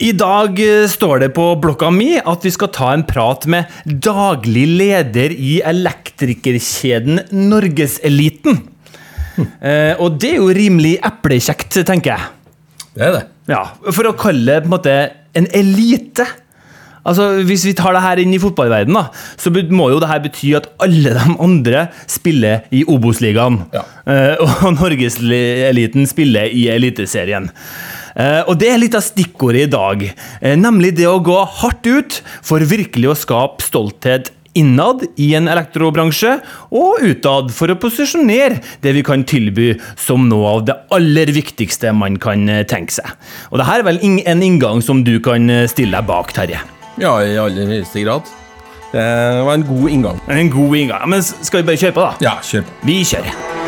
I dag eh, står det på blokka mi at vi skal ta en prat med daglig leder i elektrikerkjeden Norgeseliten. Eh, og det er jo rimelig eplekjekt, tenker jeg. Det er det. Ja, For å kalle det på en måte en elite. Altså, Hvis vi tar det her inn i fotballverdenen, da, så må jo det her bety at alle de andre spiller i Obos-ligaen. Ja. Eh, og Norgeseliten spiller i Eliteserien. Eh, og det er litt av stikkordet i dag. Eh, nemlig det å gå hardt ut for virkelig å skape stolthet innad i en elektrobransje, og utad for å posisjonere det vi kan tilby som noe av det aller viktigste man kan eh, tenke seg. Og det her er vel en inngang som du kan stille deg bak, Terje. Ja, i aller høyeste grad. Det var en god inngang. En god inngang. Men skal vi bare kjøre på, da? Ja, kjør på. Vi kjører.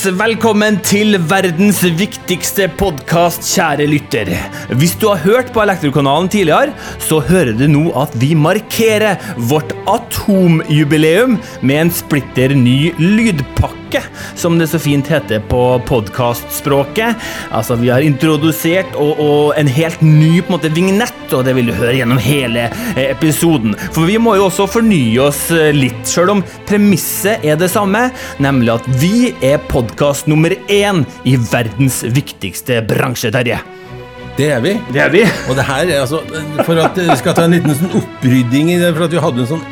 Velkommen til verdens viktigste podkast, kjære lytter. Hvis du har hørt på Elektrokanalen tidligere, så hører du nå at vi markerer vårt atomjubileum med en splitter ny lydpakke, som det så fint heter på podkastspråket. Altså, vi har introdusert og, og en helt ny på en måte, vignett, og det vil du høre gjennom hele eh, episoden. For vi må jo også fornye oss eh, litt, sjøl om premisset er det samme, nemlig at vi er podkast nummer én i verdens viktigste bransje, Terje. Det er vi. Det er vi. Og det her er altså For at vi skal ta en liten sånn opprydding i det, for at vi hadde en sånn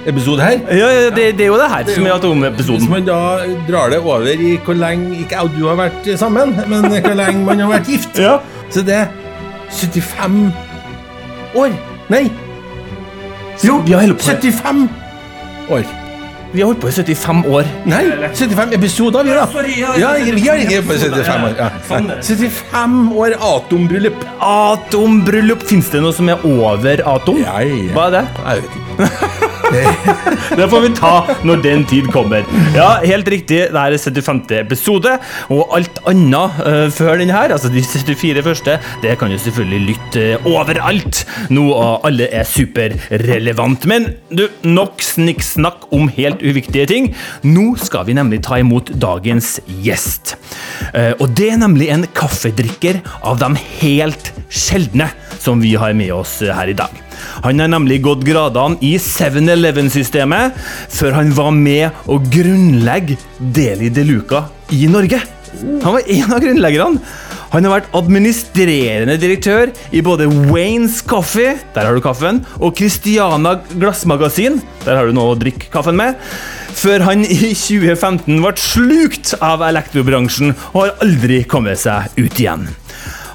atomepisode her. Ja, ja, det, det er jo det her Det er som er atomepisoden. Hvis man da drar det over i hvor lenge Ikke jeg og du har vært sammen, men hvor lenge man har vært gift. Ja. Så det er 75 år. Nei, Jo, vi har holdt på, 75 år. vi har holdt på i 75 år. Nei, 75 episoder, vi da. ja, vi har ikke på i 75 år. Ja. Sånn er det. 75 år atombryllup. Atombryllup. Fins det noe som er over atom? Hva er det? Jeg vet ikke. Det får vi ta når den tid kommer. Ja, helt riktig. det er 75. episode, og alt annet uh, før den her, altså de 74 første, det kan du selvfølgelig lytte overalt. Noe av alle er superrelevant. Men du, nok snikksnakk om helt uviktige ting. Nå skal vi nemlig ta imot dagens gjest. Uh, og det er nemlig en kaffedrikker av de helt sjeldne som vi har med oss eh, her i dag. Han har nemlig gått gradene i 7-Eleven-systemet før han var med å grunnlegge Deli de Luca i Norge. Han var en av grunnleggerne. Han har vært administrerende direktør i både Waynes Coffee, der har du kaffen, og Christiana Glassmagasin, der har du noe å drikke kaffen med, før han i 2015 ble slukt av elektrobransjen og har aldri kommet seg ut igjen.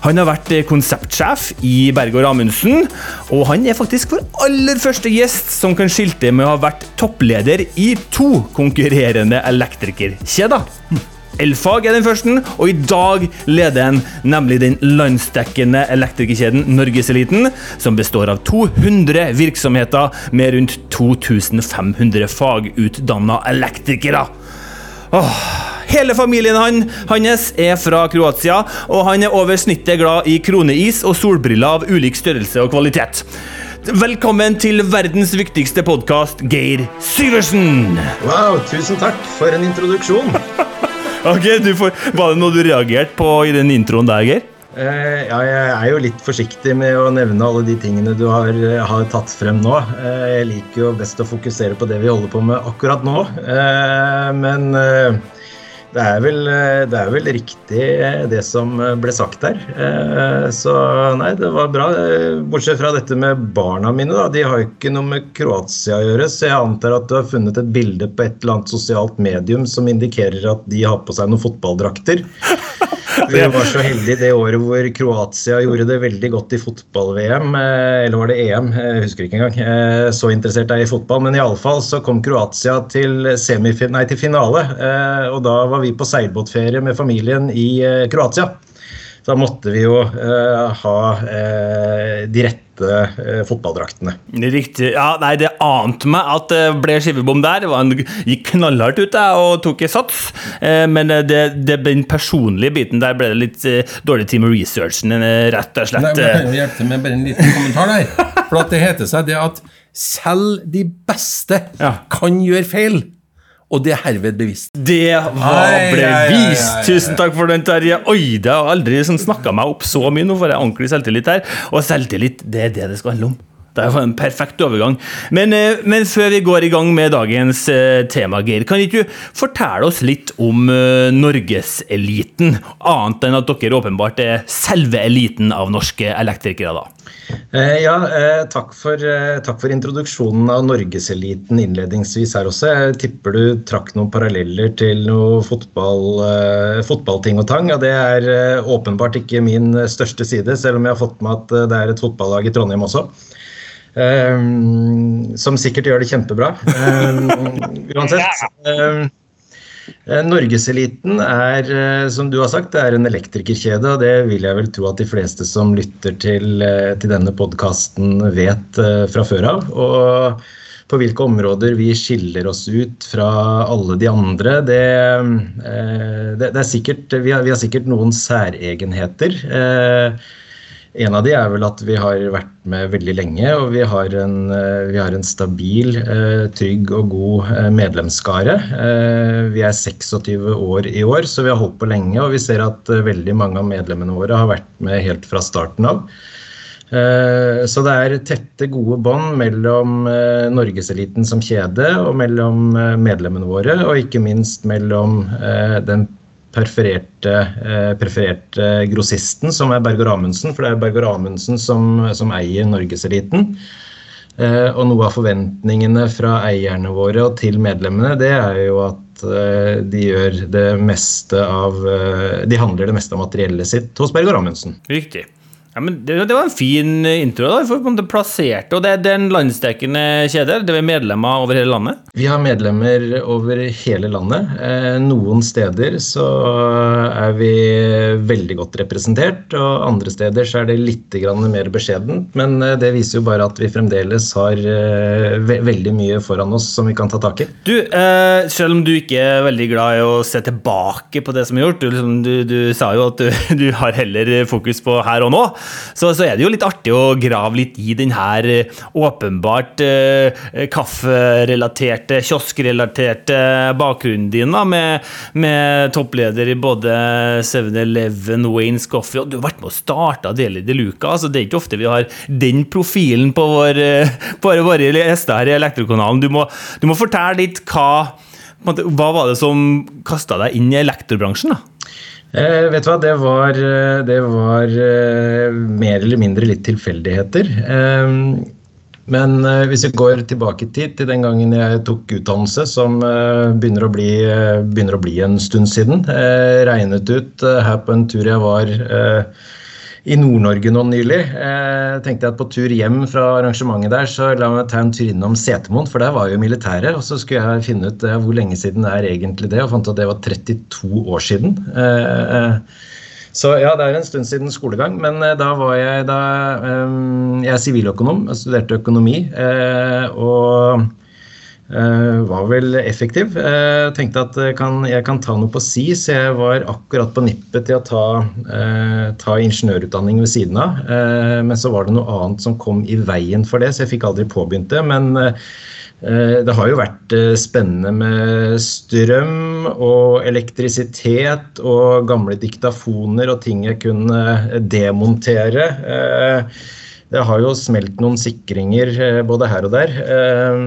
Han har vært eh, konseptsjef i Bergård Amundsen, og han er faktisk vår aller første gjest som kan skilte med å ha vært toppleder i to konkurrerende elektrikerkjeder. Elfag er den første, og i dag leder han nemlig den landsdekkende elektrikerkjeden Norgeseliten, som består av 200 virksomheter med rundt 2500 fagutdanna elektrikere. Åh, hele familien han, hans er fra Kroatia, og han er over snittet glad i kroneis og solbriller av ulik størrelse og kvalitet. Velkommen til verdens viktigste podkast, Geir Syversen! Wow, tusen takk for en introduksjon. Ok, du får, Var det noe du reagerte på i den introen der, Geir? Eh, ja, jeg er jo litt forsiktig med å nevne alle de tingene du har, har tatt frem nå. Eh, jeg liker jo best å fokusere på det vi holder på med akkurat nå. Eh, men eh, det, er vel, eh, det er vel riktig eh, det som ble sagt. Eh, så nei, det var bra. Eh, Bortsett fra dette med barna mine, da. De har jo ikke noe med Kroatia å gjøre, så jeg antar at du har funnet et bilde på et eller annet sosialt medium som indikerer at de har på seg noen fotballdrakter. Vi var så heldige det året hvor Kroatia gjorde det veldig godt i fotball-VM. eh, Eller var det EM? Jeg husker ikke engang. Eh, Så interessert er jeg i fotball. Men iallfall så kom Kroatia til, nei, til finale. eh, Og da var vi på seilbåtferie med familien i Kroatia. Da måtte vi jo ha de rette hvite eh, fotballdraktene. Riktig. Ja, nei, det ante meg at det ble skivebom der. Han gikk knallhardt ut der, og tok i sats. Eh, men det, det, den personlige biten der ble det litt eh, dårlig tid med researchen, eh, rett og Nei, slett. men jeg kan hjelpe til med bare en liten kommentar der. For at det heter seg det at selv de beste Ja. kan gjøre feil. Og det er herved bevist. Det var bevist! Tusen takk for den, Terje. Oi, det har aldri sånn snakka meg opp så mye. Nå får jeg ordentlig selvtillit her. Og selvtillit, det er det det skal handle om. Det var en perfekt overgang. Men, eh, men før vi går i gang med dagens eh, tema, Geir, kan ikke du fortelle oss litt om eh, norgeseliten? Annet enn at dere åpenbart er selve eliten av norske elektrikere, da. Ja, takk, for, takk for introduksjonen av norgeseliten innledningsvis her også. Jeg tipper du trakk noen paralleller til noe fotball, fotballting og tang. og Det er åpenbart ikke min største side, selv om jeg har fått med at det er et fotballag i Trondheim også. Eh, som sikkert gjør det kjempebra. Eh, uansett. Eh, Norgeseliten er, eh, som du har sagt, det er en elektrikerkjede, og det vil jeg vel tro at de fleste som lytter til, eh, til denne podkasten vet fra før av. Og på hvilke områder vi skiller oss ut fra alle de andre, det, det, det er sikkert vi har, vi har sikkert noen særegenheter. Eh, en av de er vel at vi har vært med veldig lenge, og vi har en, eh, vi har en stabil, eh, trygg og god medlemskare. Eh, Vi er 26 år i år, så vi har holdt på lenge, og vi ser at veldig mange av medlemmene våre har vært med helt fra starten av. Så det er tette, gode bånd mellom Norgeseliten som kjede og mellom medlemmene våre, og ikke minst mellom den prefererte, eh, prefererte grossisten, som er Berger Amundsen. For det er Berger Amundsen som, som eier Norgeseliten. Eh, og noe av forventningene fra eierne våre og til medlemmene, det er jo at eh, de gjør det meste av De handler det meste av materiellet sitt hos Berger Amundsen. Riktig. Ja, men det, det var en fin intro. da, for på plasserte, plassert, og Det, det er en landsdekkende kjede? Det er medlemmer over hele landet? Vi har medlemmer over hele landet. Eh, noen steder så er vi veldig godt representert, og andre steder så er det litt grann mer beskjedent. Men eh, det viser jo bare at vi fremdeles har eh, ve veldig mye foran oss som vi kan ta tak i. Du, eh, Selv om du ikke er veldig glad i å se tilbake på det som er gjort, du, liksom, du, du sa jo at du, du har heller fokus på her og nå, så, så er det jo litt artig å grave litt i den her eh, åpenbart eh, kafferelaterte, kioskrelaterte bakgrunnen din, da, med, med toppleder i både 7-Eleven, Waynes Coffee, og du har vært med å starte Deli de Luca. altså Det er ikke ofte vi har den profilen på, vår, eh, på våre gjester her i Elektrokanalen. Du må, du må fortelle litt hva Hva var det som kasta deg inn i elektrobransjen? da? Eh, vet du hva, det var, eh, det var eh, mer eller mindre litt tilfeldigheter. Eh, men eh, hvis vi går tilbake i tid, til den gangen jeg tok utdannelse, som eh, begynner, å bli, begynner å bli en stund siden, regnet ut her på en tur jeg var i Nord-Norge nå nylig. Eh, tenkte jeg at på tur hjem fra arrangementet der, så la meg ta en tur innom Setermoen, for der var jo militæret. Og så skulle jeg finne ut eh, hvor lenge siden er egentlig det, og fant at det var 32 år siden. Eh, eh, så ja, det er en stund siden skolegang, men eh, da var jeg da eh, Jeg er siviløkonom, studerte økonomi. og var vel effektiv. Eh, tenkte at jeg kan, jeg kan ta noe på si, så jeg var akkurat på nippet til å ta, eh, ta ingeniørutdanning ved siden av. Eh, men så var det noe annet som kom i veien for det, så jeg fikk aldri påbegynt det. Men eh, det har jo vært eh, spennende med strøm og elektrisitet og gamle diktafoner og ting jeg kunne demontere. Det har jo smelt noen sikringer eh, både her og der eh,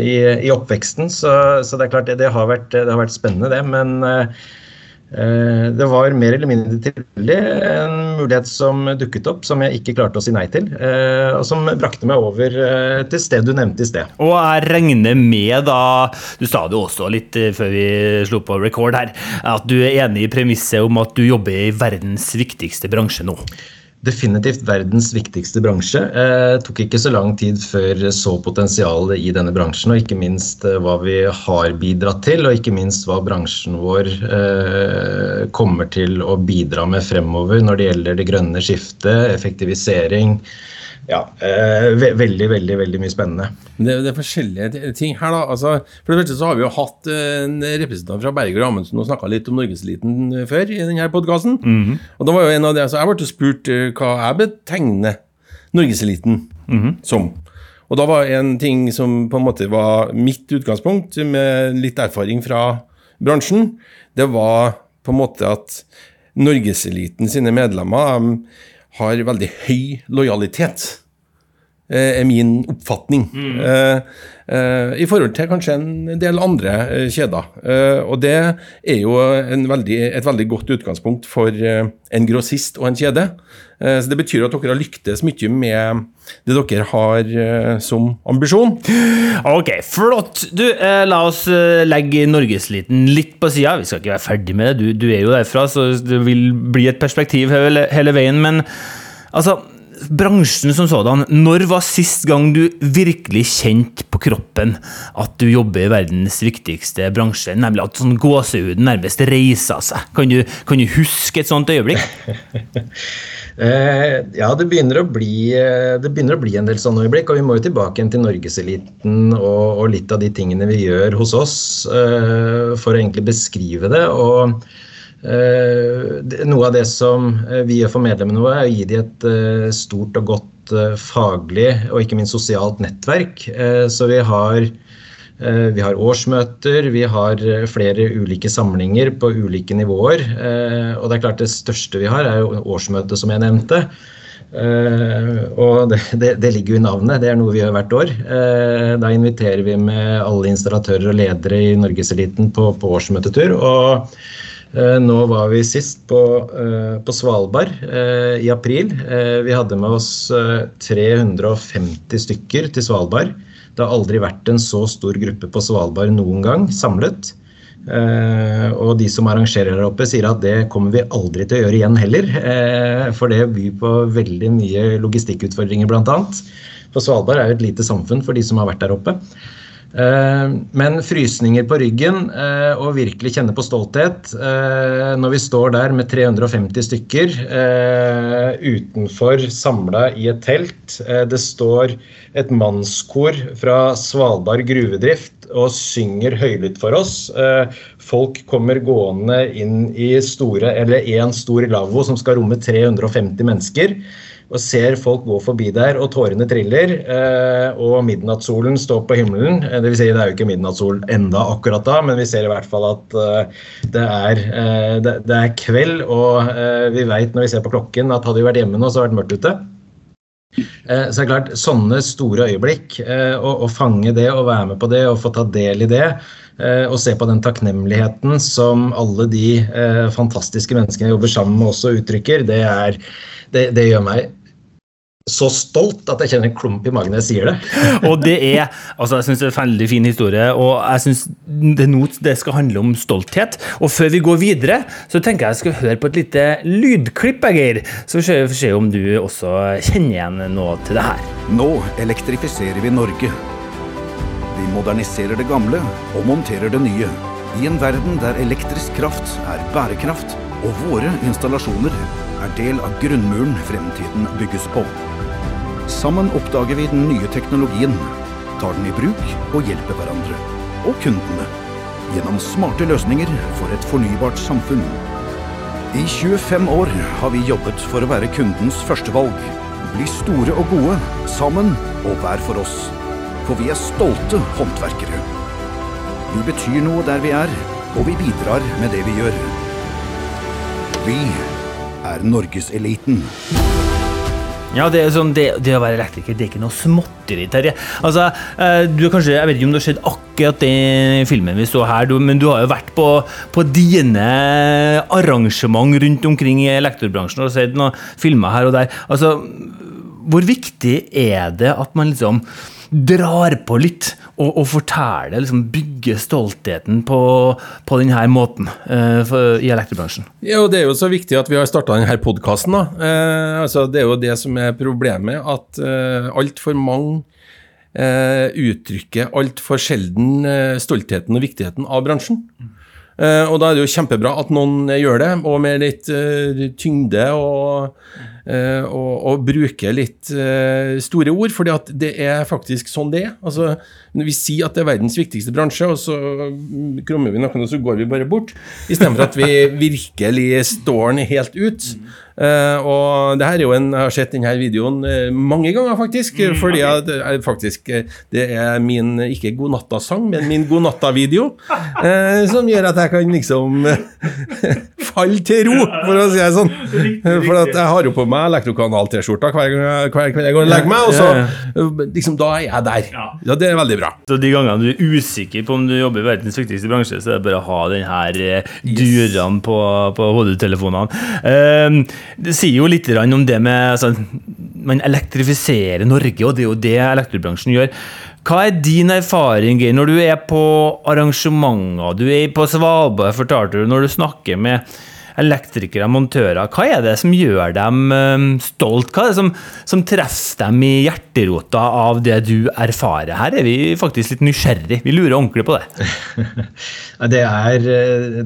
i, i oppveksten, så, så det er klart det, det, har vært, det har vært spennende, det. Men eh, det var mer eller mindre tilfeldig en mulighet som dukket opp, som jeg ikke klarte å si nei til. og som brakte meg over til stedet du nevnte i sted. Og jeg regner med, da Du sa det også litt før vi slo på record her, at du er enig i premisset om at du jobber i verdens viktigste bransje nå. Definitivt verdens viktigste bransje. Eh, tok ikke så lang tid før så potensialet i denne bransjen, og ikke minst eh, hva vi har bidratt til, og ikke minst hva bransjen vår eh, kommer til å bidra med fremover når det gjelder det grønne skiftet, effektivisering, ja, eh, ve veldig, veldig veldig mye spennende. Det, det, er forskjellige ting her, da. Altså, for det første så har vi jo hatt en representant fra Berger og Amundsen og snakka litt om norgeseliten før i denne podkasten. Mm -hmm. Og da var jo en av det, så Jeg ble spurt hva jeg betegner norgeseliten mm -hmm. som. Og da var en ting som på en måte var mitt utgangspunkt, med litt erfaring fra bransjen, det var på en måte at norgeseliten sine medlemmer har veldig høy lojalitet, er min oppfatning. Mm. Eh, eh, I forhold til kanskje en del andre kjeder. Og det er jo veldig, et veldig godt utgangspunkt for en grossist og en kjede. Så Det betyr at dere har lyktes mye med det dere har som ambisjon. Ok, flott. Du, la oss legge norgesliten litt på sida. Vi skal ikke være ferdig med det, du, du, er jo derfra, så det vil bli et perspektiv hele, hele veien. men Altså, bransjen som sådan, når var sist gang du virkelig kjente på kroppen at du jobber i verdens viktigste bransje, nemlig at sånn gåsehuden nærmest reiser seg? Kan du, kan du huske et sånt øyeblikk? eh, ja, det begynner, bli, eh, det begynner, å bli, en del sånne øyeblikk. Og vi må jo tilbake igjen til norgeseliten og, og litt av de tingene vi gjør hos oss eh, for å egentlig beskrive det. og noe av det som eh, vi gjør for medlemmene våre, er å gi dem et eh, stort og godt faglig og ikke minst sosialt nettverk. Så vi har, vi har årsmøter, vi har flere ulike samlinger på ulike nivåer. Og det er klart det største vi har, er jo årsmøtet, som jeg nevnte. og det, det, det, ligger jo i navnet, det er noe vi gjør hvert år. da inviterer vi med alle installatører og ledere i norgeseliten på, på årsmøtetur. og Eh, nå var vi sist på, eh, på Svalbard eh, i april. Vi hadde med oss 350 stykker til Svalbard. Det har aldri vært en så stor gruppe på Svalbard noen gang samlet. Og de som arrangerer her oppe, sier at det kommer vi aldri til å gjøre igjen heller. For det byr på veldig mye logistikkutfordringer, bl.a. For Svalbard er jo et lite samfunn for de som har vært der oppe. Eh, men frysninger på ryggen eh, og virkelig kjenne på stolthet eh, når vi står der med 350 stykker utenfor samla i et telt. Det står et mannskor fra Svalbard gruvedrift og synger høylytt for oss. Folk kommer gående inn i store, eller én stor lavvo som skal romme 350 mennesker og ser folk gå forbi der, og tårene triller. Eh, og midnattssolen står på himmelen. Eh, det, vil si, det er jo ikke midnattssol enda akkurat da, men vi ser i hvert fall at eh, det, er, det, er, kveld. Og vi vet når vi ser på klokken at hadde vi vært hjemme nå, så hadde det vært mørkt ute. Så det er klart, Sånne store øyeblikk, å fange det og være med på det og få ta del i det, og se på den takknemligheten som alle de fantastiske menneskene jeg jobber sammen med også uttrykker, det, er, det, det gjør meg så stolt at jeg kjenner en klump i magen når jeg sier det. og det er altså jeg synes det er en veldig fin historie, og jeg syns det det skal handle om stolthet. Og før vi går videre, så tenker jeg jeg skal høre på et lite lydklipp, Geir. Så får vi se om du også kjenner igjen noe til det her. Nå elektrifiserer vi Norge. Vi moderniserer det gamle og monterer det nye. I en verden der elektrisk kraft er bærekraft, og våre installasjoner er del av grunnmuren fremtiden bygges på. Sammen oppdager vi den nye teknologien, tar den i bruk og hjelper hverandre. Og kundene. Gjennom smarte løsninger for et fornybart samfunn. I 25 år har vi jobbet for å være kundens førstevalg. Bli store og gode, sammen og hver for oss. For vi er stolte håndverkere. Vi betyr noe der vi er, og vi bidrar med det vi gjør. Vi er norgeseliten. Ja, det, sånn, det, det, å være elektriker det er ikke noe småtteri, Terje. Altså, du har kanskje, jeg vet ikke om du har sett akkurat den filmen vi så her, men du har jo vært på, på dine arrangement rundt omkring i elektrobransjen og sett noen filmer her og der. Altså, hvor viktig er det at man liksom drar på litt og, og fortelle, liksom bygge stoltheten på, på denne måten uh, for, i elektrobransjen. Ja, og Det er jo så viktig at vi har starta denne podkasten. Uh, altså, det er jo det som er problemet, at uh, altfor mange uh, uttrykker altfor sjelden uh, stoltheten og viktigheten av bransjen. Uh, og da er det jo kjempebra at noen gjør det, og med litt uh, tyngde og eh, og, og bruke litt eh, store ord, fordi at det er faktisk sånn det er. Altså, når vi sier at det er verdens viktigste bransje, og så mm, krummer vi noen, og så går vi bare bort, istedenfor at vi virkelig står den helt ut. Uh, og det her er jo en, Jeg har sett denne videoen uh, mange ganger, faktisk. Mm, fordi at, uh, faktisk det er min ikke God natta-sang, men min God natta-video. som gjør at jeg kan liksom falle til ro, for å si det sånn. For at jeg har jo på meg Elektrokanal T-skjorta hver, hver kveld jeg går og legger meg, og så liksom, da er jeg der. Ja, Det er veldig bra. Så De gangene du er usikker på om du jobber i verdens viktigste bransje, så er det bare å ha den her durene på, på hodetelefonene. Uh, det sier jo litt om det med altså, Man elektrifiserer Norge, og det er jo det elektrobransjen gjør. Hva er din erfaring når du er på arrangementer, du er på Svalbard, fortalte du, når du snakker med elektrikere montører. Hva er det som gjør dem um, stolt? Hva er det som, som, treffer dem i hjerterota av det du erfarer? Her er vi faktisk litt nysgjerrig. Vi lurer ordentlig på det. det, er,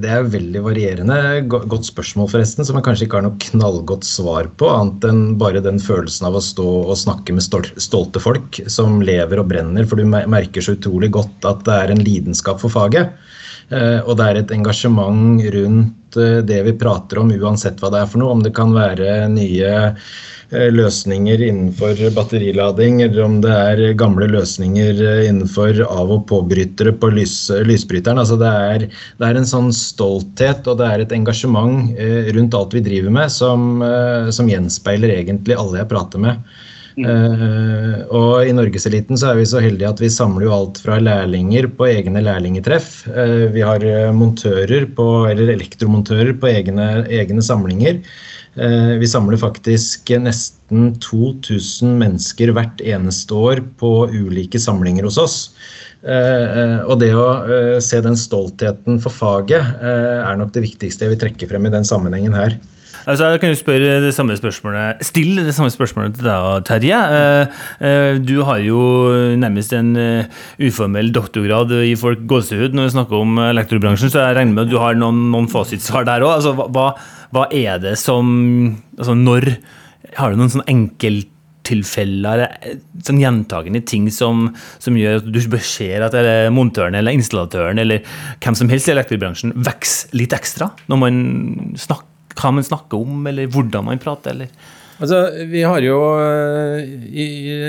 det er veldig varierende. Godt spørsmål, forresten, som jeg kanskje ikke har noe knallgodt svar på, annet enn bare den følelsen av å stå og snakke med stolte folk som lever og brenner, for du merker så utrolig godt at det er en lidenskap for faget. Eh, og det er et engasjement rundt eh, det vi prater om, uansett hva det er for noe. Om det kan være nye eh, løsninger innenfor batterilading, eller om det er gamle løsninger innenfor av- og påbrytere på lys, lysbryteren. Altså det, er, det, er, en sånn stolthet og det er et engasjement rundt alt vi driver med, som, som gjenspeiler egentlig alle jeg prater med. Uh, og I Norgeseliten så er vi så heldige at vi samler jo alt fra lærlinger på egne lærlingetreff. Uh, vi har eh, montører på, eller elektromontører på egne, egne samlinger. Uh, vi samler faktisk nesten 2000 mennesker hvert eneste år på ulike samlinger hos oss. og det å se den stoltheten for faget er nok det viktigste jeg vil trekke frem i den sammenhengen her. Altså, jeg kan jo spørre det samme spørsmålet Still det samme spørsmålet til deg, Terje. Eh, eh, du har jo nærmest en eh, uformell doktorgrad i folk gåsehud når vi snakker om elektrobransjen, så jeg regner med at du har noen, noen fasitsvar der òg. Altså, hva, hva, er det som Altså, når Har du noen sånn enkelttilfeller, sånn gjentagende ting som, som, gjør at du ser at montøren eller installatøren eller hvem som helst i elektrobransjen vokser litt ekstra når man snakker hva man snakker om, eller hvordan man prater, eller Altså, Vi har jo uh, i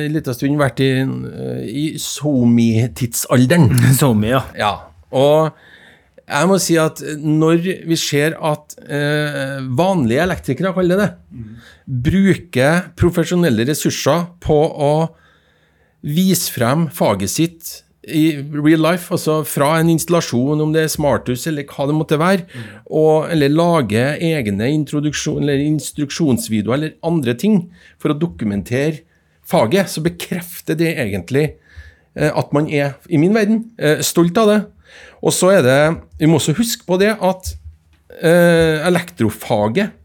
en liten stund vært i, uh, i SoMe-tidsalderen. SoMe, ja. ja. Og jeg må si at når vi ser at eh, vanlige elektrikere, kaller det mm. bruker profesjonelle ressurser på å vise frem faget sitt i real life, altså fra en installasjon, om det er smarthus eller hva det måtte være, mm. og, eller lage egne eller instruksjonsvideoer eller andre ting for å dokumentere faget, så bekrefter det egentlig eh, at man er, i min verden, eh, stolt av det. Og så er det Vi må også huske på det at eh, elektrofaget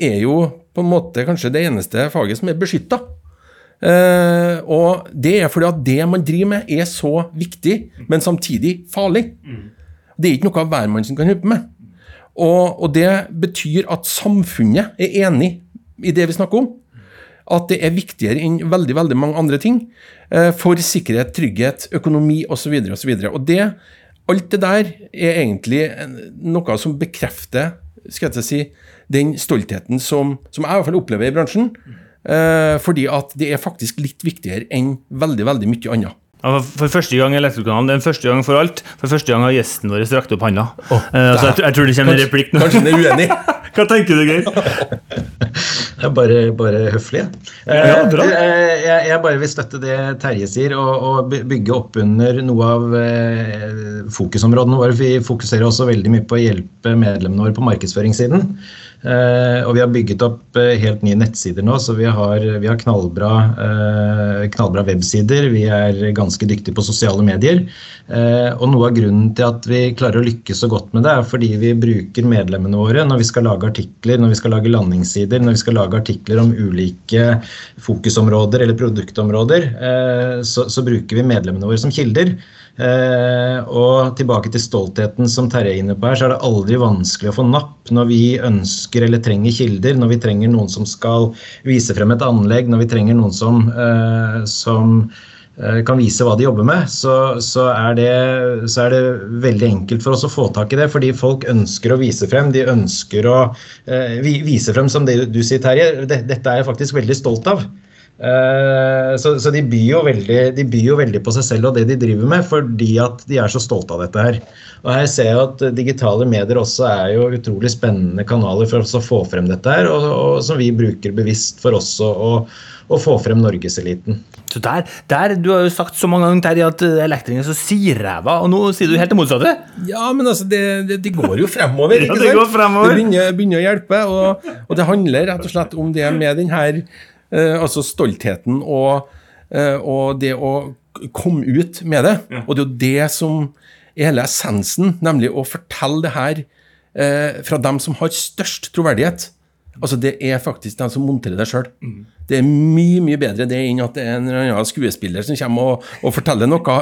er jo på en måte kanskje det eneste faget som er beskytta. Uh, og det er fordi at det man driver med, er så viktig, men samtidig farlig. Det er ikke noe hvermannsen kan hjelpe med. Og, og, det betyr at samfunnet er enig i det vi snakker om. At det er viktigere enn veldig veldig mange andre ting uh, for sikkerhet, trygghet, økonomi osv. videre Og, og det, alt det der er egentlig noe som bekrefter skal jeg si, den stoltheten som, som jeg i hvert fall opplever i bransjen. Eh, fordi at det er faktisk litt viktigere enn veldig, veldig mye annet. For første gang Elektrokanalen, den første gang for alt. For første gang har gjesten vår strakt opp handa. Oh, uh, så jeg, jeg, tror det kommer en replikk nå. Kanskje han er uenig? Hva tenker du, Geir? Jeg er bare, bare høflig. Ja, bra. Eh, jeg, jeg, bare vil støtte det Terje sier, og, og bygge opp under noe av fokusområdene våre. Vi fokuserer også veldig mye på å hjelpe medlemmene våre på markedsføringssiden. Uh, og vi har bygget opp uh, helt nye nettsider nå, så vi har, vi har knallbra, uh, knallbra, websider. Vi er ganske dyktige på sosiale medier. og noe av grunnen til at vi klarer å lykkes så godt med det, er fordi vi bruker medlemmene våre når vi skal lage artikler, når vi skal lage landingssider, når vi skal lage artikler om ulike fokusområder eller produktområder, eh, så, så bruker vi medlemmene våre som kilder. Eh, og tilbake til stoltheten som Terje er inne på her, så er det aldri vanskelig å få napp når vi ønsker eller trenger kilder, når vi trenger noen som skal vise frem et anlegg, når vi trenger noen som, eh, som eh, kan vise hva de jobber med, så, så, er det, så, er det, veldig enkelt for oss å få tak i det. Fordi folk ønsker å vise frem. De ønsker å eh, vise frem, som det du sier, Terje. Dette er jeg faktisk veldig stolt av. Eh, så, så de, byr veldig, de, byr jo veldig, på seg selv og det de driver med, fordi at de er så stolte av dette her. Og her ser jeg at digitale medier også er jo utrolig spennende kanaler for å få frem dette her, og, og som vi bruker bevisst for også å, å få frem norgeseliten. Så der, der, Du har jo sagt så mange ganger Terje, at elektrikerne er så siræva, og nå sier du helt det motsatte? Ja, men altså, det, det, det går jo fremover. ikke sant? Ja, det går fremover. Det begynner, begynner å hjelpe, og, og, det handler rett og slett om det med den her altså stoltheten og, eh, og, det å komme ut med det. Ja. Og det er jo det som er hele essensen, nemlig å fortelle det her eh, fra dem som har størst troverdighet. Altså Det er faktisk dem som monterer det sjøl. Mm. Det er mye mye bedre det enn at det er en eller annen skuespiller som kommer og, og forteller noe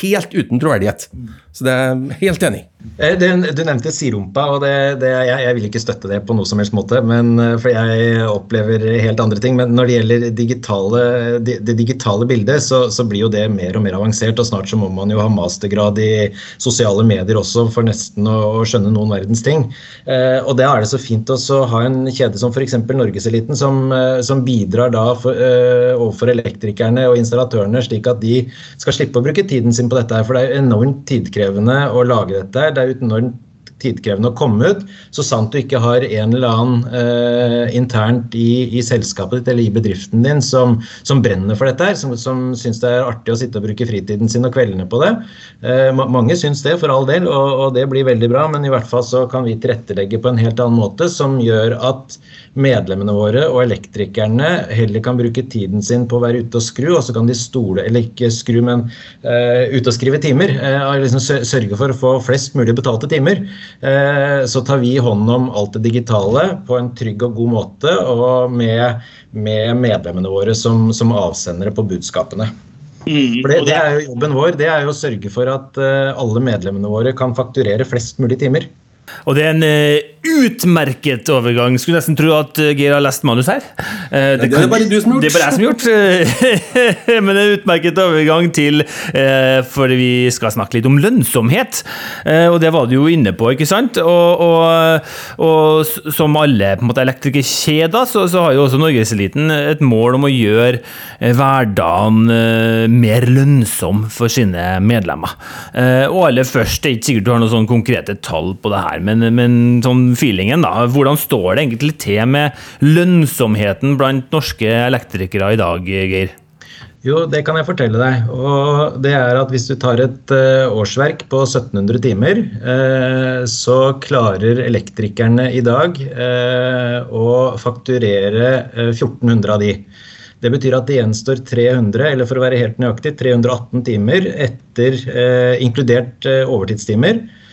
helt uten troverdighet. Så det er helt enig. Eh, du, du nevnte sirumpa, og det, det, jeg, jeg, vil ikke støtte det på noe som helst måte. Men, eh, for jeg opplever helt andre ting. Men når det gjelder digitale, det, det, digitale bildet, så, så, blir jo det mer og mer avansert. Og snart så må man jo ha mastergrad i sosiale medier også for nesten å, å skjønne noen verdens ting. Eh, og da er det så fint å ha en kjede som f.eks. Norgeseliten, som, eh, som bidrar da for, eh, overfor elektrikerne og installatørene, slik at de skal slippe å bruke tiden sin på dette. her, For det er enormt tidkrevende å lage dette. Det er enormt tidkrevende å komme ut, så sant du ikke har en eller annen eh, internt i, i, selskapet ditt eller i bedriften din som, som brenner for dette, her, som, som syns det er artig å sitte og bruke fritiden sin og kveldene på det. Eh, mange syns det, for all del, og, og, det blir veldig bra, men i hvert fall så kan vi tilrettelegge på en helt annen måte som gjør at medlemmene våre og elektrikerne heller kan bruke tiden sin på å være ute og skru, og så kan de stole, eller ikke skru, men eh, ute og skrive timer. Eh, liksom sørge for å få flest mulig betalte timer. Uh, så tar vi hånd om alt det digitale på en trygg og god måte, og med, med medlemmene våre som, som avsendere på budskapene. Mm, for det, det, er jo Jobben vår det er jo å sørge for at alle medlemmene våre kan fakturere flest mulig timer. Og det er en uh, utmerket overgang. Skulle nesten tro at uh, Geir har lest manus her. Uh, det, det, er bare du som har gjort. Det er bare jeg som har gjort. Men en utmerket overgang til For vi skal snakke litt om lønnsomhet. og det var du jo inne på, ikke sant? Og, og, og som alle på en måte elektrikerkjeder, så, så har jo også Norgeseliten et mål om å gjøre hverdagen mer lønnsom for sine medlemmer. og aller først, det er ikke sikkert du har noen sånn konkrete tall på det her, men, men sånn feelingen, da. Hvordan står det egentlig til med lønnsomheten blant norske elektrikere i dag, Geir? Jo, det kan jeg fortelle deg. Og det er at hvis du tar et uh, årsverk på 1700 timer, uh, så klarer elektrikerne i dag uh, å fakturere 1400 av de. Det betyr at det gjenstår 300, eller for å være helt nøyaktig, 318 timer etter inkludert overtidstimer Eh,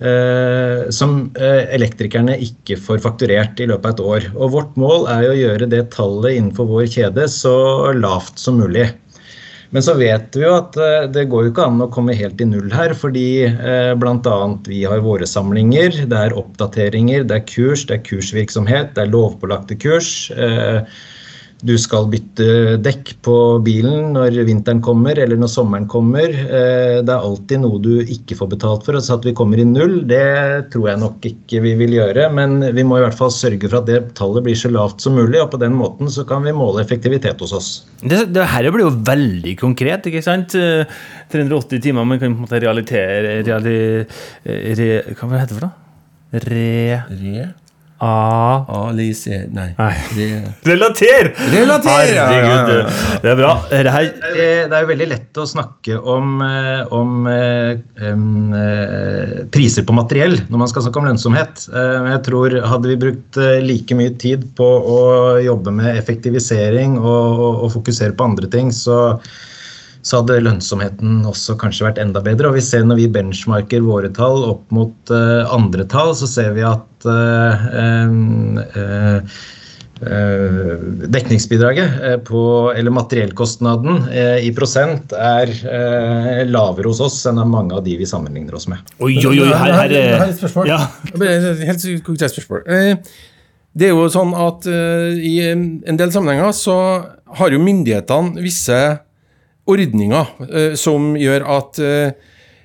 som eh, elektrikerne ikke får fakturert i løpet av et år. Og Vårt mål er å gjøre det tallet innenfor vår kjede så lavt som mulig. Men så vet vi jo at eh, det går jo ikke an å komme helt i null her, fordi eh, bl.a. vi har våre samlinger, det er oppdateringer, det er kurs, det er kursvirksomhet, det er lovpålagte kurs. Du skal bytte dekk på bilen når vinteren kommer eller når sommeren kommer. Eh, det er alltid noe du ikke får betalt for. Så at vi kommer i null, det tror jeg nok ikke vi vil gjøre. Men vi må i hvert fall sørge for at det tallet blir så lavt som mulig, og på den måten så kan vi måle effektivitet hos oss. Det, det her blir jo veldig konkret, ikke sant? 380 eh, timer, man kan på en måte realitere reali, re, Hva heter det for noe? Re... Re? A Alice Nei. nei. Relater! Relater! Herregud, ja, ja, det er bra. Det, er jo veldig lett å snakke om, eh, om um, priser på materiell når man skal snakke om lønnsomhet. Jeg tror Hadde vi brukt like mye tid på å jobbe med effektivisering og, og, fokusere på andre ting, så så hadde lønnsomheten også kanskje vært enda bedre. Og vi ser når vi benchmarker våre tall opp mot uh, andre tall, så ser vi at dekningsbidraget eh, på, eller materiellkostnaden eh, i prosent er eh, lavere hos oss enn av mange av de vi sammenligner oss med. Oi, oi, oi, her, her, her har et spørsmål. Ja. Et Helt konkret spørsmål. Eh, Det er jo sånn at eh, i en del sammenhenger så har jo myndighetene visse ordninger eh, som gjør at eh,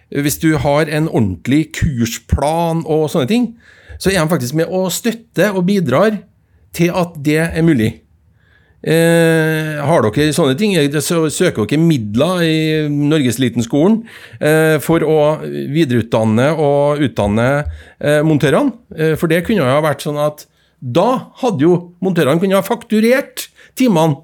hvis du har en ordentlig kursplan og sånne ting, så er de faktisk med å støtte og bidrar til at det er mulig. Eh, har dere sånne ting? Så søker dere midler i Norgeslitenskolen eh, for å videreutdanne og utdanne eh, montørene? Eh, for det kunne jo ha vært sånn at da hadde jo montørene kunnet ha fakturert timene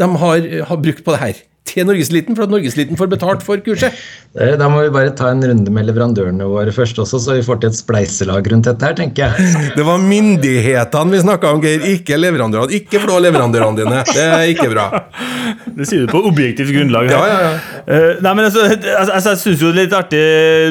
de har, har brukt på det her, til Norgeseliten, for at Norgeseliten får betalt for kurset. Eh, Da må vi bare ta en runde med leverandørene våre først også, så vi får til et spleiselag rundt dette her, tenker jeg. Det var myndighetene vi snakka om, Geir, ikke leverandørene. Ikke flå leverandørene dine. Det er ikke bra. Det sier du på objektivt grunnlag. her. Ja, ja, ja. Eh, nei, men altså, altså, altså Jeg syns jo det er litt artig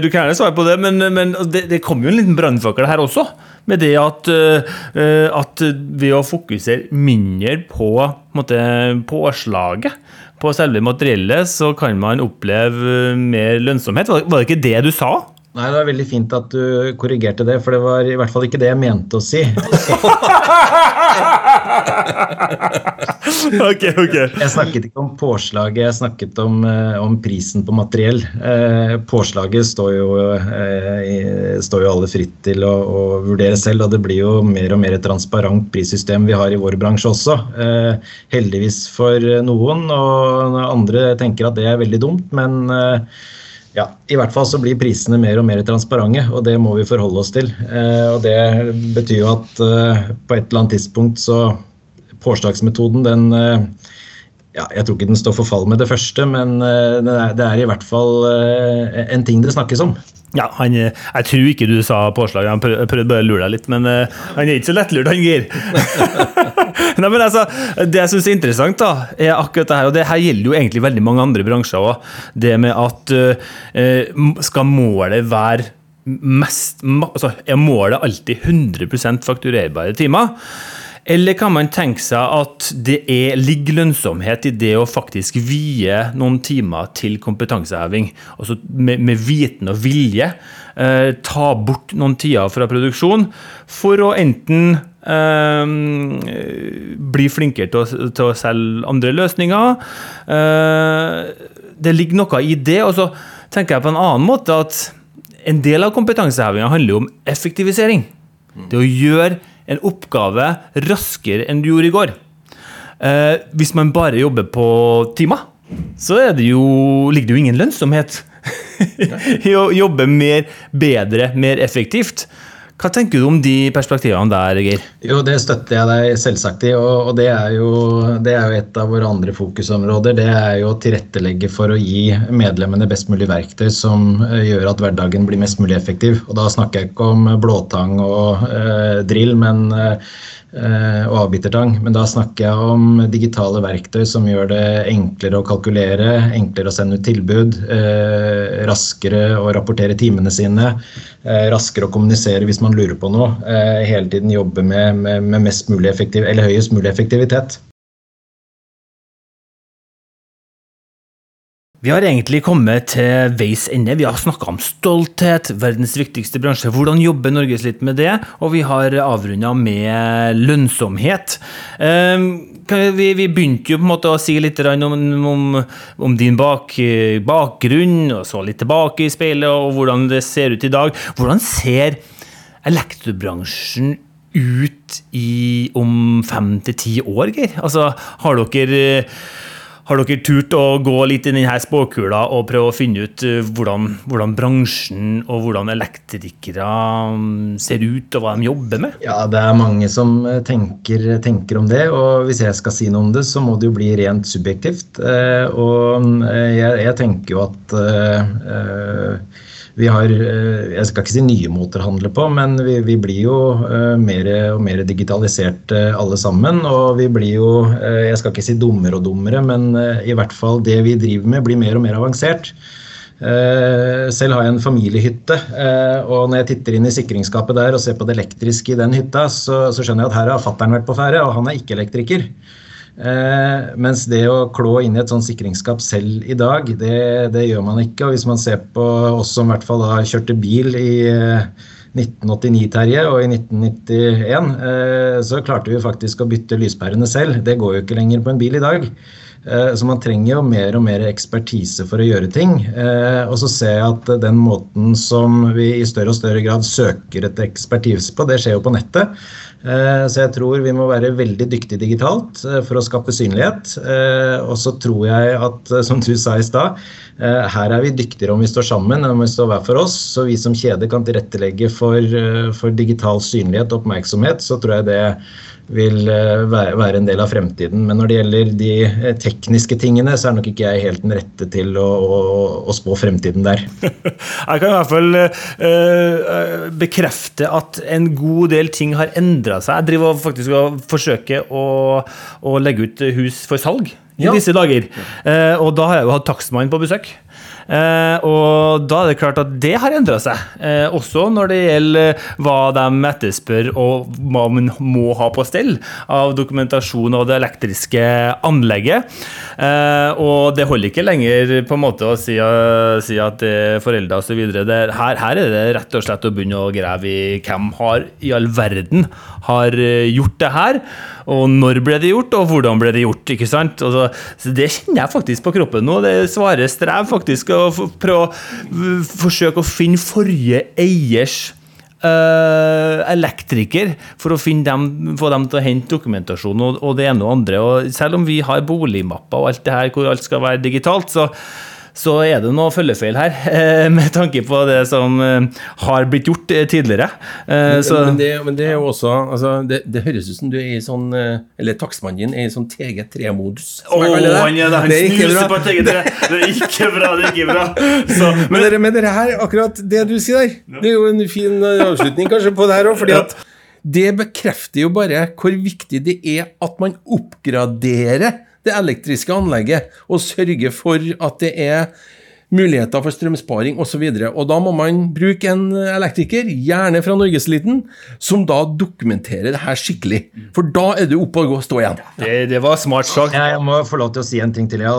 Du kan gjerne svare på det, men, men det, det kom jo en liten brannfakkel her også. Med det at, eh, at ved å fokusere mindre på, på en påslaget på selve materiellet, så kan man oppleve mer lønnsomhet. Var, var det ikke det du sa? Nei, Det var veldig fint at du korrigerte det, for det var i hvert fall ikke det jeg mente å si. ok, ok. Jeg snakket ikke om påslaget, jeg snakket om, eh, om prisen på materiell. Eh, påslaget står jo, eh, står jo alle fritt til å, å vurdere selv, og det blir jo mer og mer et transparent prissystem vi har i vår bransje også. Eh, heldigvis for noen, og andre tenker at det er veldig dumt, men eh, ja, I hvert fall så blir prisene mer og mer transparente, og det må vi forholde oss til. Eh, og Det betyr jo at eh, på et eller annet tidspunkt så Påslagsmetoden, den eh, ja, Jeg tror ikke den står for fall med det første, men eh, det er, det er i hvert fall eh, en ting det snakkes om. Ja, han, eh, Jeg tror ikke du sa påslag, jeg prøvde bare å lure deg litt, men eh, han er ikke så lettlurt, han Geir. Nei, men altså, Det jeg syns er interessant, da, er akkurat det her, og det her gjelder jo egentlig veldig mange andre bransjer òg, det med at uh, skal målet være mest altså, Er målet alltid 100% fakturerbare timer? Eller kan man tenke seg at det er, ligger lønnsomhet i det å faktisk vie noen timer til kompetanseheving? Altså med, med viten og vilje eh, ta bort noen tider fra produksjon for å enten eh, bli flinkere til å, til å selge andre løsninger. Eh, det ligger noe i det. Og så tenker jeg på en annen måte at en del av kompetansehevinga handler jo om effektivisering. Det å gjøre en oppgave raskere enn du gjorde i går. Eh, hvis man bare jobber på timer, så det jo, ligger det jo ingen lønnsomhet i å jobbe mer, bedre, mer effektivt. Hva tenker du om de perspektivene der, Geir? Jo, det støtter jeg deg selvsagt i, og, det, er jo, det er jo et av våre andre fokusområder. Det er jo å tilrettelegge for å gi medlemmene best mulig verktøy som eh, gjør at hverdagen blir mest mulig effektiv. Og da snakker jeg ikke om blåtang og eh, drill men, eh, og avbitertang, men da snakker jeg om digitale verktøy som gjør det enklere å kalkulere, enklere å sende ut tilbud, eh, raskere å rapportere timene sine, eh, raskere å kommunisere hvis man lurer på noe. Eh, hele tiden jobbe med, med, med mest mulig effektiv, eller høyest mulig effektivitet. Vi har egentlig kommet til veis ende. Vi har snakka om stolthet, verdens viktigste bransje. Hvordan jobber Norges litt med det? Og vi har avrunda med lønnsomhet. Eh, vi, vi begynte jo på en måte å si litt om, om, om din bak, bakgrunn, og så litt tilbake i speilet, og hvordan det ser ut i dag. Hvordan ser elektrobransjen ut i om fem til ti år, Geir? Altså, har dere har dere turt å gå litt i denne spåkula og prøve å finne ut eh, hvordan, hvordan bransjen og hvordan elektrikere mm, ser ut, og hva de jobber med? Ja, det er mange som eh, tenker, tenker om det, og hvis jeg skal si noe om det, så må det jo bli rent subjektivt. Eh, og eh, jeg, jeg tenker jo at eh, vi har eh, Jeg skal ikke si nye måter å handle på, men vi, vi blir jo eh, mer og mer digitalisert eh, alle sammen. Og vi blir jo Jeg skal ikke si dummere og dummere, men i hvert fall det vi driver med, blir mer og mer avansert. Selv har jeg en familiehytte, eh, og når jeg titter inn i sikringsskapet der og ser på det elektriske i den hytta, så, så skjønner jeg at her har fattern vært på ferde, og han er ikke elektriker. Eh, mens det å klå inn i et sånt sikringsskap selv i dag, det, det, gjør man ikke. Og hvis man ser på oss som i hvert fall da kjørte bil i 1989, Terje, og i 1991, eh, så klarte vi faktisk å bytte lyspærene selv. Det går jo ikke lenger på en bil i dag. Eh, så man trenger jo mer og mer ekspertise for å gjøre ting. Eh, og så ser jeg at den måten som vi i større og større grad søker etter ekspertise på, det skjer jo på nettet. Eh, så jeg tror vi må være veldig dyktige digitalt for å skape synlighet. Og så tror jeg at, som du sa i stad, her er vi dyktigere om vi står sammen enn om vi står hver for oss. Så vi som kjede kan tilrettelegge for, for digital synlighet og oppmerksomhet, så tror jeg det vil eh, være en del av fremtiden. Men når det gjelder de eh, tekniske tingene, så er nok ikke jeg helt den rette til å, å, å spå fremtiden der. Jeg kan i hvert fall uh, bekrefte at en god del ting har endra seg. Jeg driver faktisk og forsøker å, å legge ut hus for salg i ja. disse dager. Uh, og da har jeg jo hatt takstmannen på besøk. Eh, og da er det klart at det har endra seg. Eh, også når det gjelder hva de etterspør og hva man må ha på stell av dokumentasjon av det elektriske anlegget. Eh, og det holder ikke lenger på en måte å si, si at det er foreldre osv. Her, her er det rett og slett å begynne å grave i hvem har i all verden har gjort det her. Og når ble det gjort, og hvordan ble det gjort? ikke sant? Så, så Det kjenner jeg faktisk på kroppen nå. Det svarer strev faktisk å prøve å forsøke å finne forrige eiers Uh, elektriker for å dem, få dem til å hente dokumentasjon og, og det ene og andre. Og selv om vi har boligmapper og alt det her hvor alt skal være digitalt, så så er det noe følgefeil her, eh, med tanke på det som eh, har blitt gjort eh, tidligere. Men, men, det, men det, er jo også altså, det, det, høres ut som du er i sånn Eller takstmannen din er i sånn TG3-modus. Å, han det! Han snuser på TG3! Det er ikke bra, det er ikke bra. Så, men, men, men dere her, akkurat det du sier der, det er jo en fin avslutning kanskje på det her òg, fordi at det bekrefter jo bare hvor viktig det er at man oppgraderer det elektriske anlegget og sørge for at det er muligheter for strømsparing osv. Og, så og da må man bruke en elektriker, gjerne fra Norgeseliten, som da dokumenterer det her skikkelig. For da er du oppe og stå igjen. Det, det, var smart sagt. Jeg må få lov til å si en ting til. Ja,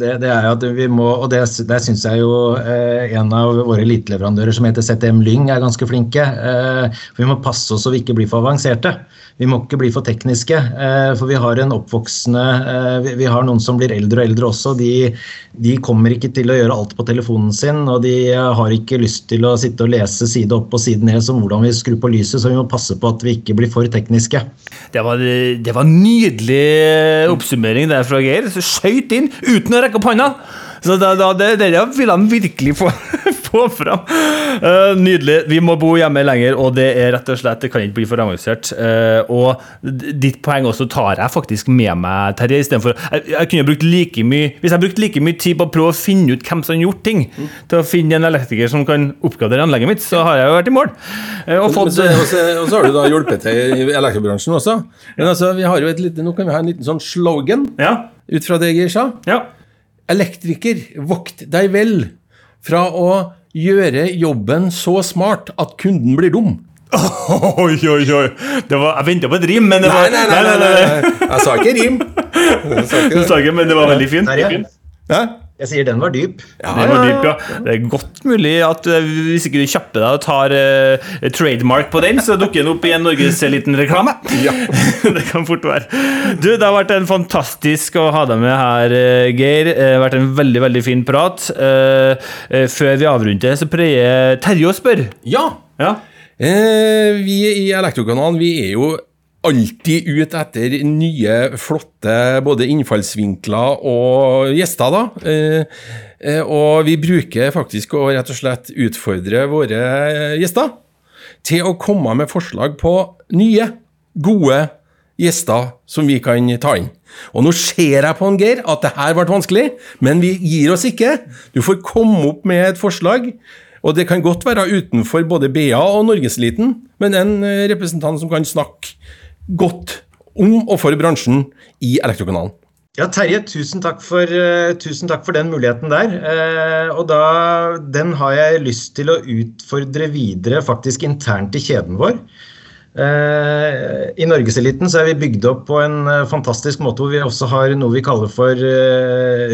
det, det, er at vi må, og det, det syns jeg jo eh, en av våre eliteleverandører som heter ZTM Lyng er ganske flinke. Eh, for vi må passe oss så vi ikke blir for avanserte. Vi må ikke bli for tekniske, eh, for vi har en oppvoksende eh, Vi har noen som blir eldre og eldre også. De, de, kommer ikke til å gjøre alt på telefonen sin, og de har ikke lyst til å sitte og lese side opp og side ned som hvordan vi skrur på lyset, så vi må passe på at vi ikke blir for tekniske. Det var, det var nydelig oppsummering der fra Geir. Skøyt inn uten å rekke opp hånda! Så da, da, det, det vil han virkelig få, få fram. Uh, nydelig. Vi må bo hjemme lenger, og det er rett og slett Det kan ikke bli for avansert. Uh, og ditt poeng også tar jeg faktisk med meg, Terje. Istedenfor jeg, jeg kunne brukt like mye Hvis jeg brukte like mye tid på å prøve å finne ut hvem som har gjort ting, mm. til å finne en elektriker som kan oppgradere anlegget mitt, så har jeg jo vært i mål. Uh, og, fått, og, så, og, så, har du da hjulpet til i elektrobransjen også. Men altså, vi har jo et lite, nå kan vi ha en liten sånn slogan ja. ut fra det jeg sa. Ja. Elektriker, vokt deg vel fra å gjøre jobben så smart at kunden blir dum. Oi, oi, oi. Var, jeg venta på et rim, men det var Nei, nei, nei. nei, nei. Jeg sa ikke rim. Sa ikke, du sa ikke, men det var veldig fint. Ja. Jeg sier den var dyp. Ja, den var dyp, ja. Det er godt mulig at uh, hvis ikke du kjapper deg og tar uh, trademark på den, så dukker den opp i en Norgeseliten-reklame. Ja. det kan fort være. Du, Det har vært en fantastisk å ha deg med her, uh, Geir. Det har vært en veldig veldig fin prat. før vi avrunder, så prøver Terje å spørre. Ja. ja. vi i Elektrokanalen vi er jo alltid ut etter nye, flotte både innfallsvinkler og gjester, da. Eh, eh, og vi bruker faktisk å rett og slett utfordre våre gjester til å komme med forslag på nye, gode gjester som vi kan ta inn. Og nå ser jeg på en Geir at det her ble vanskelig, men vi gir oss ikke. Du får komme opp med et forslag. Og det kan godt være utenfor både BA og Norgeseliten, men en representant som kan snakke godt om og for bransjen i Elektrokanalen. Ja, Terje, tusen takk for, uh, tusen takk for den muligheten der. Uh, og da, den har jeg lyst til å utfordre videre faktisk internt i kjeden vår. Uh, I Norgeseliten så er vi bygd opp på en fantastisk måte hvor vi også har noe vi kaller for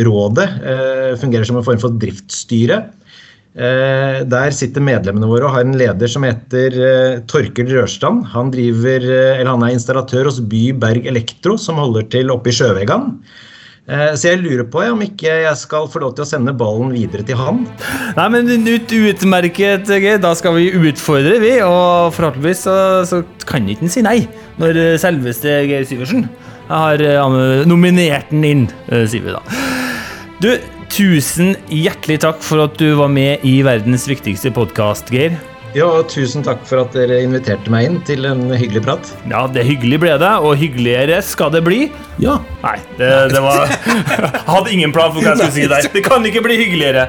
Rådet. fungerer som en form for driftsstyre. Der sitter medlemmene våre og har en leder som heter Torkel Rørstrand. Han, driver, han er installatør hos By Berg Elektro, som holder til oppe i Sjøvegan. Så jeg lurer på om ikke jeg skal få lov til å sende ballen videre til han. Nei, men ut, Utmerket, Geir. Da skal vi utfordre, vi. Og forhåpentligvis så, så kan ikke han si nei når selveste Geir Syversen har nominert den inn, sier vi da. Du, tusen hjertelig takk for at du var med i verdens viktigste podkast, Geir. Ja, og Tusen takk for at dere inviterte meg inn til en hyggelig prat. Ja, det hyggelig ble det, og hyggeligere skal det bli. Ja. Nei, det, det var hadde ingen plan for hva jeg skulle si der. Det kan ikke bli hyggeligere.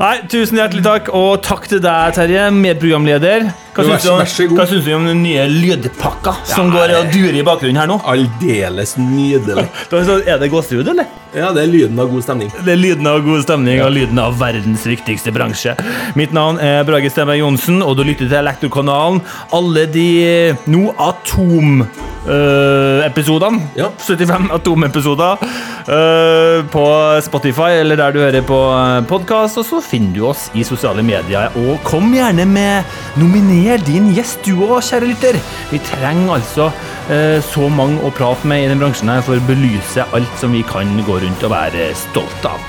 Nei, tusen hjertelig takk, og takk til deg, Terje, medprogramleder. Hva syns du, hva syns du om den nye lydpakka som går og durer i bakgrunnen her nå? Aldeles nydelig. Er det gåsehud, eller? Ja, det er lyden av god stemning. Det er lyden av god stemning og lyden av verdens viktigste bransje. Mitt navn er Brage Stenberg Johnsen, og du lytter til Elektrokanalen. Alle de nå Atom-episodene, Ja. 75 Atom-episoder, eh, på Spotify eller der du hører på podkast, og så finner du oss i sosiale medier. Og kom gjerne med Nominer din gjest, du òg, kjære lytter. Vi trenger altså uh, så mange å prate med i den bransjen her for å belyse alt som vi kan gå rundt og være stolt av.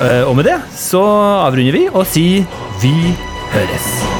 Eh, Og med det så avrunder vi og sier vi høres.